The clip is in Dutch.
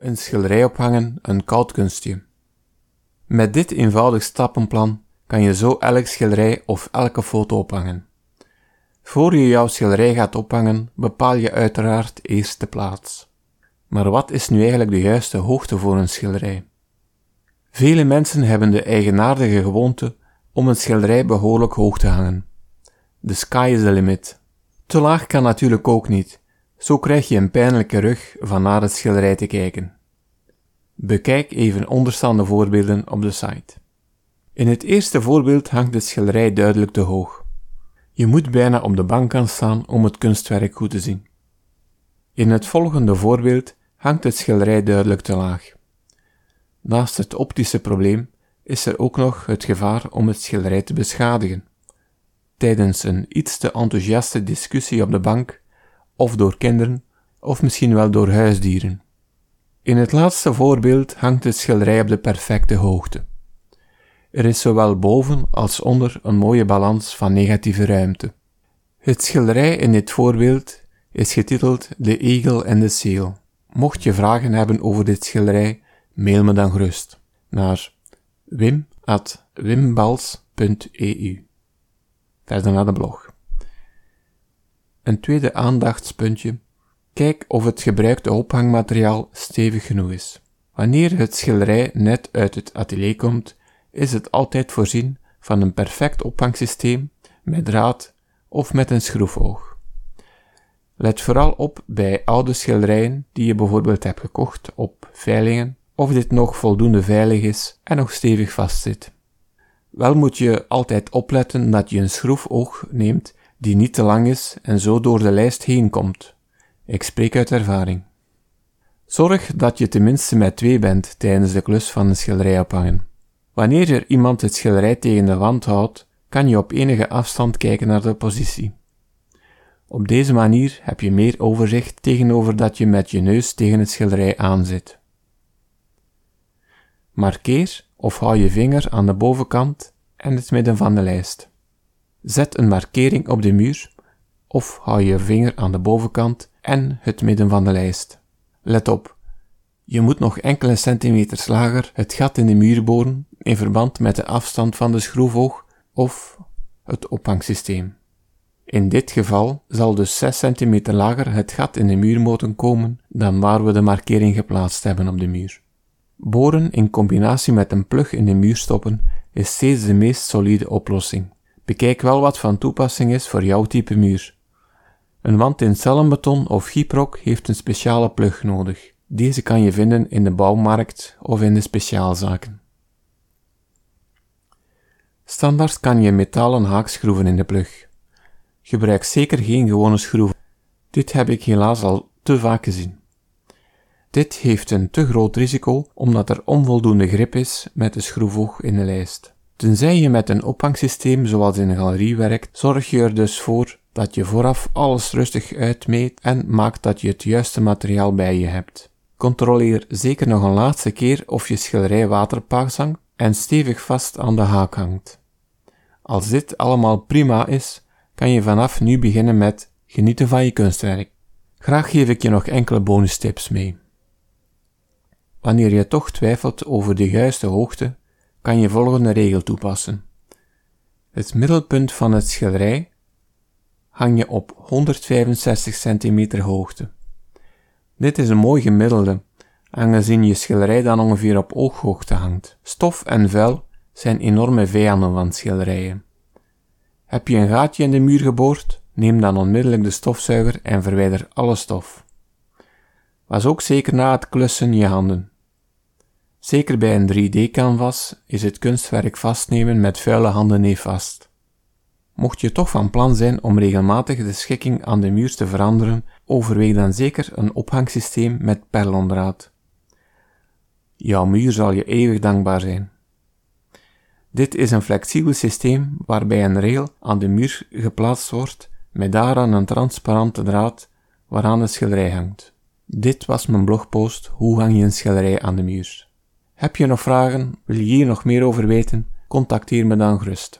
Een schilderij ophangen, een koud kunstje. Met dit eenvoudig stappenplan kan je zo elk schilderij of elke foto ophangen. Voor je jouw schilderij gaat ophangen, bepaal je uiteraard eerst de plaats. Maar wat is nu eigenlijk de juiste hoogte voor een schilderij? Vele mensen hebben de eigenaardige gewoonte om een schilderij behoorlijk hoog te hangen. The sky is the limit. Te laag kan natuurlijk ook niet, zo krijg je een pijnlijke rug van naar het schilderij te kijken. Bekijk even onderstaande voorbeelden op de site. In het eerste voorbeeld hangt de schilderij duidelijk te hoog. Je moet bijna op de bank gaan staan om het kunstwerk goed te zien. In het volgende voorbeeld hangt het schilderij duidelijk te laag. Naast het optische probleem is er ook nog het gevaar om het schilderij te beschadigen. Tijdens een iets te enthousiaste discussie op de bank, of door kinderen, of misschien wel door huisdieren. In het laatste voorbeeld hangt het schilderij op de perfecte hoogte. Er is zowel boven als onder een mooie balans van negatieve ruimte. Het schilderij in dit voorbeeld is getiteld The Eagle and the Seal. Mocht je vragen hebben over dit schilderij, mail me dan gerust naar wim.wimbals.eu. Verder naar de blog. Een tweede aandachtspuntje. Kijk of het gebruikte ophangmateriaal stevig genoeg is. Wanneer het schilderij net uit het atelier komt, is het altijd voorzien van een perfect ophangsysteem met draad of met een schroefoog. Let vooral op bij oude schilderijen die je bijvoorbeeld hebt gekocht op veilingen of dit nog voldoende veilig is en nog stevig vastzit. Wel moet je altijd opletten dat je een schroefoog neemt die niet te lang is en zo door de lijst heen komt. Ik spreek uit ervaring. Zorg dat je tenminste met twee bent tijdens de klus van een schilderij ophangen. Wanneer er iemand het schilderij tegen de wand houdt, kan je op enige afstand kijken naar de positie. Op deze manier heb je meer overzicht tegenover dat je met je neus tegen het schilderij aanzit. Markeer of hou je vinger aan de bovenkant en het midden van de lijst. Zet een markering op de muur of hou je vinger aan de bovenkant en het midden van de lijst. Let op, je moet nog enkele centimeters lager het gat in de muur boren in verband met de afstand van de schroefoog of het ophangsysteem. In dit geval zal dus 6 cm lager het gat in de muur moeten komen dan waar we de markering geplaatst hebben op de muur. Boren in combinatie met een plug in de muur stoppen is steeds de meest solide oplossing. Bekijk wel wat van toepassing is voor jouw type muur. Een wand in cellenbeton of gyprok heeft een speciale plug nodig. Deze kan je vinden in de bouwmarkt of in de speciaalzaken. Standaard kan je metalen haakschroeven in de plug. Gebruik zeker geen gewone schroeven. Dit heb ik helaas al te vaak gezien. Dit heeft een te groot risico omdat er onvoldoende grip is met de schroefoog in de lijst. Tenzij je met een ophangsysteem zoals in een galerie werkt, zorg je er dus voor dat je vooraf alles rustig uitmeet en maakt dat je het juiste materiaal bij je hebt. Controleer zeker nog een laatste keer of je schilderij waterpaag hangt en stevig vast aan de haak hangt. Als dit allemaal prima is, kan je vanaf nu beginnen met genieten van je kunstwerk. Graag geef ik je nog enkele bonustips mee. Wanneer je toch twijfelt over de juiste hoogte, kan je volgende regel toepassen. Het middelpunt van het schilderij hang je op 165 cm hoogte. Dit is een mooi gemiddelde, aangezien je schilderij dan ongeveer op ooghoogte hangt. Stof en vuil zijn enorme vijanden van schilderijen. Heb je een gaatje in de muur geboord? Neem dan onmiddellijk de stofzuiger en verwijder alle stof. Was ook zeker na het klussen je handen. Zeker bij een 3D-canvas is het kunstwerk vastnemen met vuile handen nefast. Mocht je toch van plan zijn om regelmatig de schikking aan de muur te veranderen, overweeg dan zeker een ophangsysteem met perlondraad. Jouw muur zal je eeuwig dankbaar zijn. Dit is een flexibel systeem waarbij een rail aan de muur geplaatst wordt met daaraan een transparante draad waaraan de schilderij hangt. Dit was mijn blogpost Hoe hang je een schilderij aan de muur? Heb je nog vragen? Wil je hier nog meer over weten? Contacteer me dan gerust.